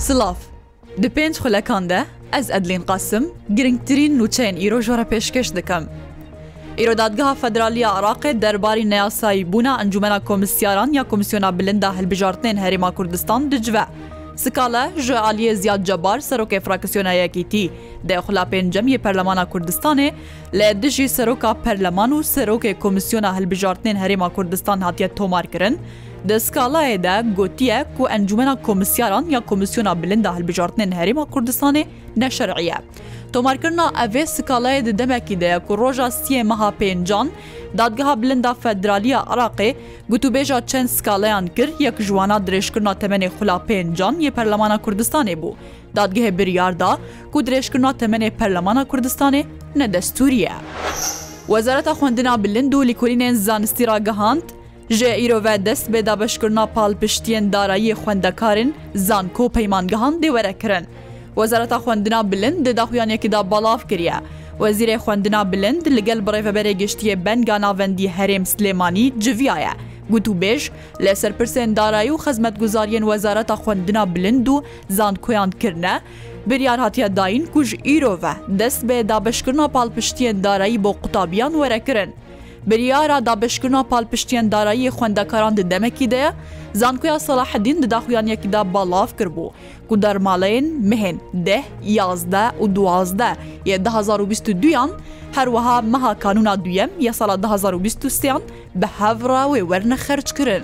Silav. Di pênc xulekan de ez Edlîn Qasim girngtirîn nûçeyên îro ji we re pêşkêş dikim. Îro Dadgeha Federalî ya Iraqê derbarî neyasayî bûna Encûmena Komîsyaran ya Komîsyona Bilind a Hilbijartinên Herêma Kurdistan dicive. Skala ji aliyê Ziyad Cebar, Serokê Frakîsyona Yekîtî, dê xula pêncem yê Perlemana Kurdistanê, Li dijî seroka perleman û serokê komîsyona hilbijartinên herêma Kurdistan hatiye tomarkirin, di skalayê de gotiye ku encûmena komîsyaran ya komîsyona bilind a hilbijartinên herêma Kurdistanê neşerî ye. Tomarkirina ev vê skalayê di demekî de ye ku roja siyê meha pêncan Dadgeha Bilind a Federalî ya Iraqê gotûbêja çend skalayan kir yek ji wana dirêjkirina temenê xula pêncan yê perlemana Kurdistanê bû. Dadgehê biryar da ku dirêjkirina temenê Perlemana Kurdistanê ne destûrî ye. Wezareta Xwendina Bilind û Lîkolînên Zanistî ragihand, Ji îro ve dest bê dabeşkirina palpiştiyên darayiyê xwendekarên zanko peymangehan dê were kirin. Wezareta Xwendina Bilind di daxuyaniyekî de balav kiriye, Wezîrê Xwendina Bilind li gel bi Rêveberê Giştiyê Benga Navendî Herêm Silêmanî civiyaye. Gotûbêj li ser pirsên darayî û xizmetguzariyên Wezareta Xwendina Bilind û Zankoyan kirine, Biryar hatiye dayîn ku ji îro ve dest bi dabeşkirina palpiştiyên darayî bo qutabiyan were kirin. Biryara dabeşkirina palpiştiyên darayî yê xwendekaran di demekî de ye. Zankoya Selahedîn di daxuyaniyekî de belav kiribû ku dermaleyên mehên deh, yazdeh û duwazdeh yê du hezar û bîst û du yan her wiha meha kanûna duyem yê sala du hezar û bîst û sê yan bi hev re wê werne xerckirin.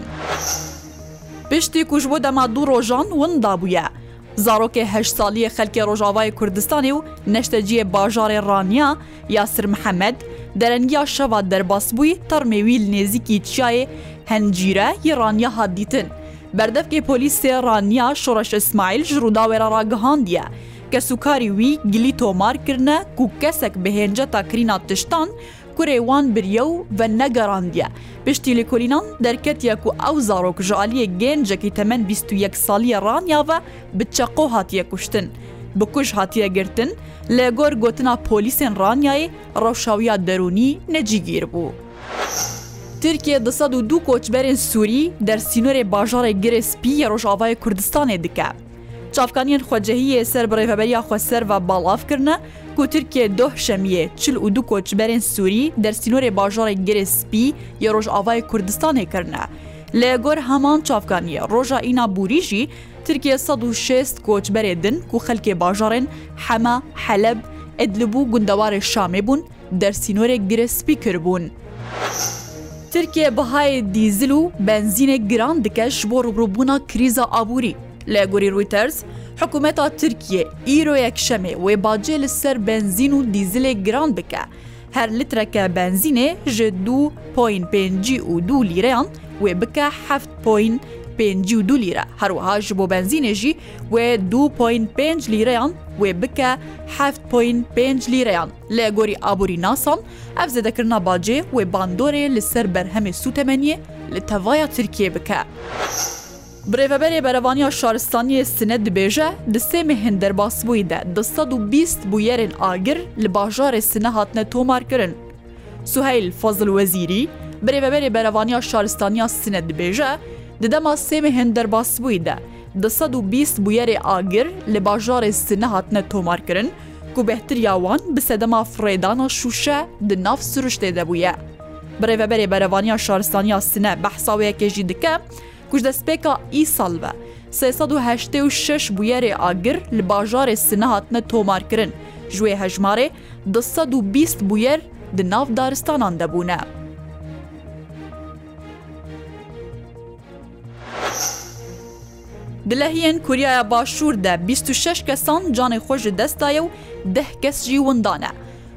Piştî ku ji bo dema du rojan winda bûye, Zarokê heşt salî yê xelkê Rojavayê Kurdistanê û neşteciyê bajarê Raniya, Yasir Mihemed, derengiya şeva derbas bûyî termê wî li nêzîkî çiyayê Hencîre yê Raniya hat dîtin. Berdevkê polîsê Raniya Şoreş Îsmaîl ji Rûdawê re ragihandiye, kesûkarî wî gilî tomar kirine ku kesek bi hênceta kirîna tiştan, Kurê wan biriye û venegerandiye. Piştî lêkolînan derketiye ku ew zarok ji aliyê gêncekî temen bîst û yek saliye raniya ve bi çeqo hatiye kuştin. Bi kuj hatiye girtin, li gor gotina polîsên Ranyayê rewşawiya derûnî necîgîr bû. Tirkiye du sed û du koçberên Sûrî der sînorê bajarê Girê Spî yê Rojavayê Kurdistanê dike. Çavkaniyên xwecihiyê ser bi rêveberiya Xweser ve balav kirine ku Tirkiye doh şemiyê çil û du koçberên Sûrî der sînorê bajarê Girê Spî yê Rojavayê Kurdistanê kirine. Li gor heman çavkaniyê roja îna borî jî Tirkiye sed û şêst koçberê din ku xelkê bajarên Hema, Heleb, Idlib û gundewarê Şamê bûn, der sînorek gire spî kiribûn. Tirkiye bihayê dîzil û benzînê giran dike ji bo rûbirûbûna krîza aborî. Li gorî Reuters, hikûmeta Tirkiyê îro yekşemê wê bacê li ser benzîn û dîzilê giran bike. Her litreke benzînê ji du point pêncî û du lîreyan wê bike heft point pêncî û du lîre. Her wiha ji bo benzînê jî wê du point pênc lîreyan wê bike heft point pênc lîreyan. Li gorî aborînasan ev zêdekirina bacê wê bandorê li ser berhemê sûtemeniyê li tevaya Tirkiyeyê bike. Birêveberê Berevaniya Şaristaniyê Sine dibêje, di sê mehên derbasbûyî de du sed û bîst bûyerên agir li bajarê Sine hatine tomarkirin. Suheyl Fazil Wezîrî, birêveberê Berevaniya Şaristaniya Sine dibêje, Di dema sê mehên derbasbûyî de du sed û bîst bûyerê agir li bajarê Sine hatine tomarkirin ku behtiriya wan bi sedema firêdana şûşe di nav siruştê de bûye. Birêveberê Berevaniya Şaristaniya Sine behsa wê yekê jî dike ku ji destpêka îsal ve sê sed û heştê û şeş bûyerê agir li bajarê Sine hatine tomarkirin, ji wê hejmarê du sed û bîst bûyer di nav daristanan de bûne. Di lehiyên Koryaya Başûr de bîst û şeş kesan canê xwe ji dest daye û deh kes jî winda ne.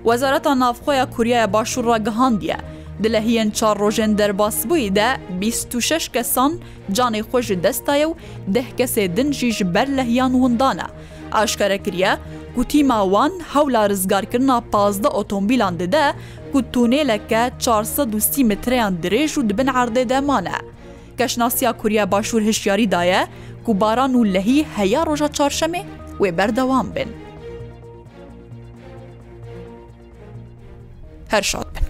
Wezareta Navxwe ya Koryaya Başûr ragihandiye, di lehiyên çar rojên derbasbûyî de bîst û şeş kesan canê xwe ji dest daye û deh kesê din jî ji ber lehiyan winda ne. Aşkare kiriye ku tîma wan hewla rizgarkirina pazdeh otomobîlan dide ku tunêleke çar sed û sî metreyan dirêj û di bin erdê de mane. Keşnasiya Kurya Başûr hişyarî daye ku baran û lehî heya roja çarşemê wê berdewam bin. Her şad bin.